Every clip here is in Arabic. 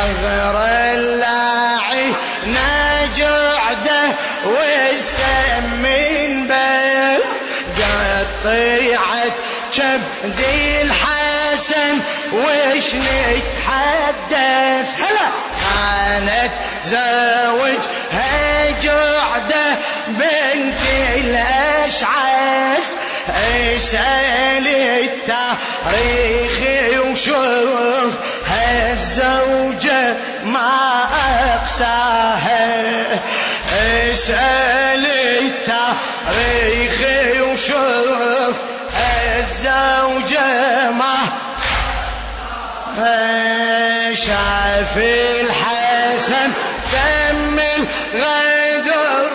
صغر اللاعي نجعده والسمين بس قطيعت كبدي الحسن وش نتحدث؟ هلا! كانت زوج هجعده بنت الأشعث. اسأل التاريخ وشوف هالزوجة ما أقساها اسأل التاريخ وشوف الزوجة ما شاف الحسن سم الغدر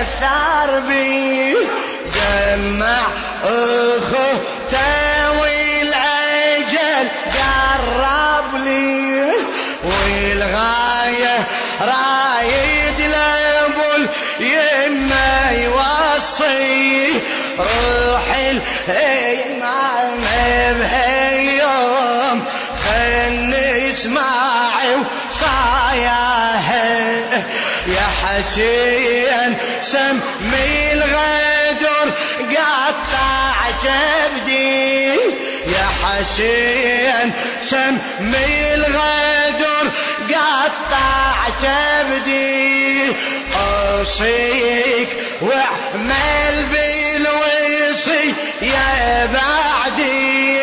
أثار بي. جمع أخته والغاية رايد لابو اليمة يوصي. روح الإمام بهاليوم خل نسمع وصاياه. يا حسين سمي الغدر قطع جبدي. يا حسين سمي الغدر قطع جبدي. أوصيك وأعمل بالوصي يا بعدي.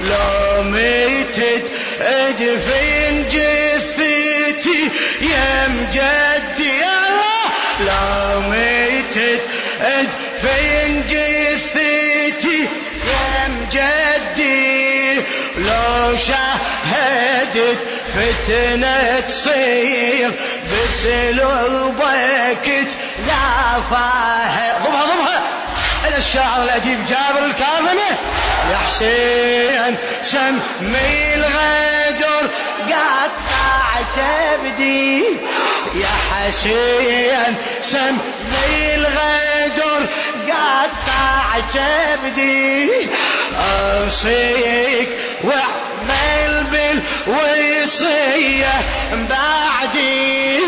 لو ميتت أدفن جثتي يا مجدي لو شاهدت فتنة تصير بسلوبك لا فاهم ضمها ضمها إلى الشاعر الأديب جابر الكاظمي. يا حسين سمي الغدر قطع كبدي يا حسين سمي الغدر قطع كبدي أوصيك واعمل بالوصية بعدي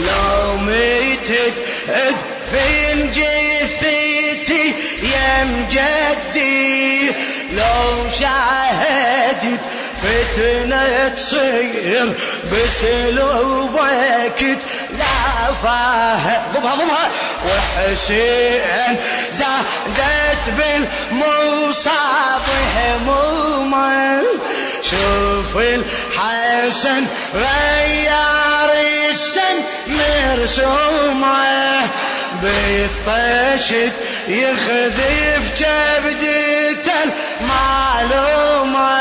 لو ميتت ادفن جثتي يا مجدي لو شاهدت فتنة تصير بسلوبك لا فاهم وحسين زادت بالمصاب هموما شوف الحسن غير السن مرسومة بالطشت يخذف كبدته المعلومة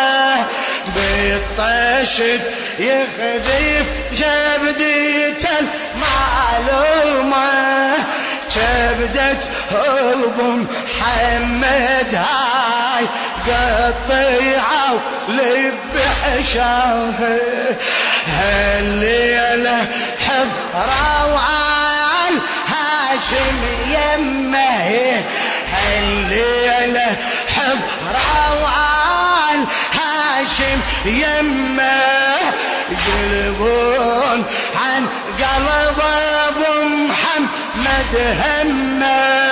بالطشت يخذف كبدته المعلومة كبدة أبو محمد هاي قطيعة ولب حشاه هالليلة حضرة وعال هاشم يمه. هالليلة حضرة وعال هاشم يمه. يقلبون عن قلب أبو محمد همه.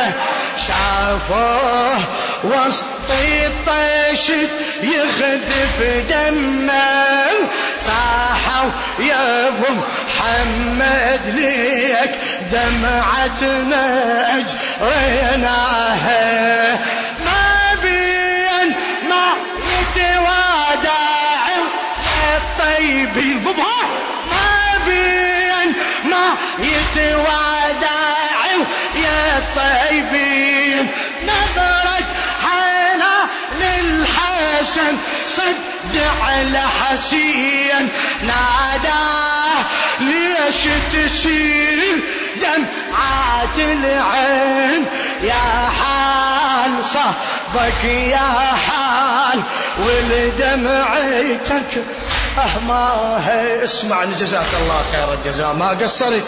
شافوه وسط الطشت يخذف دمه. صاحوا يا أبو محمد ليك دمعتنا اجريناها ما بين ما يتوادع الطيبين ضبها ما بين ما يتوادع صد على حسين ناداه ليش تسيل دمعات العين يا حال صهبك يا حال ولدمعتك آه ما اسمعني جزاك الله خير الجزاء. ما قصرت؟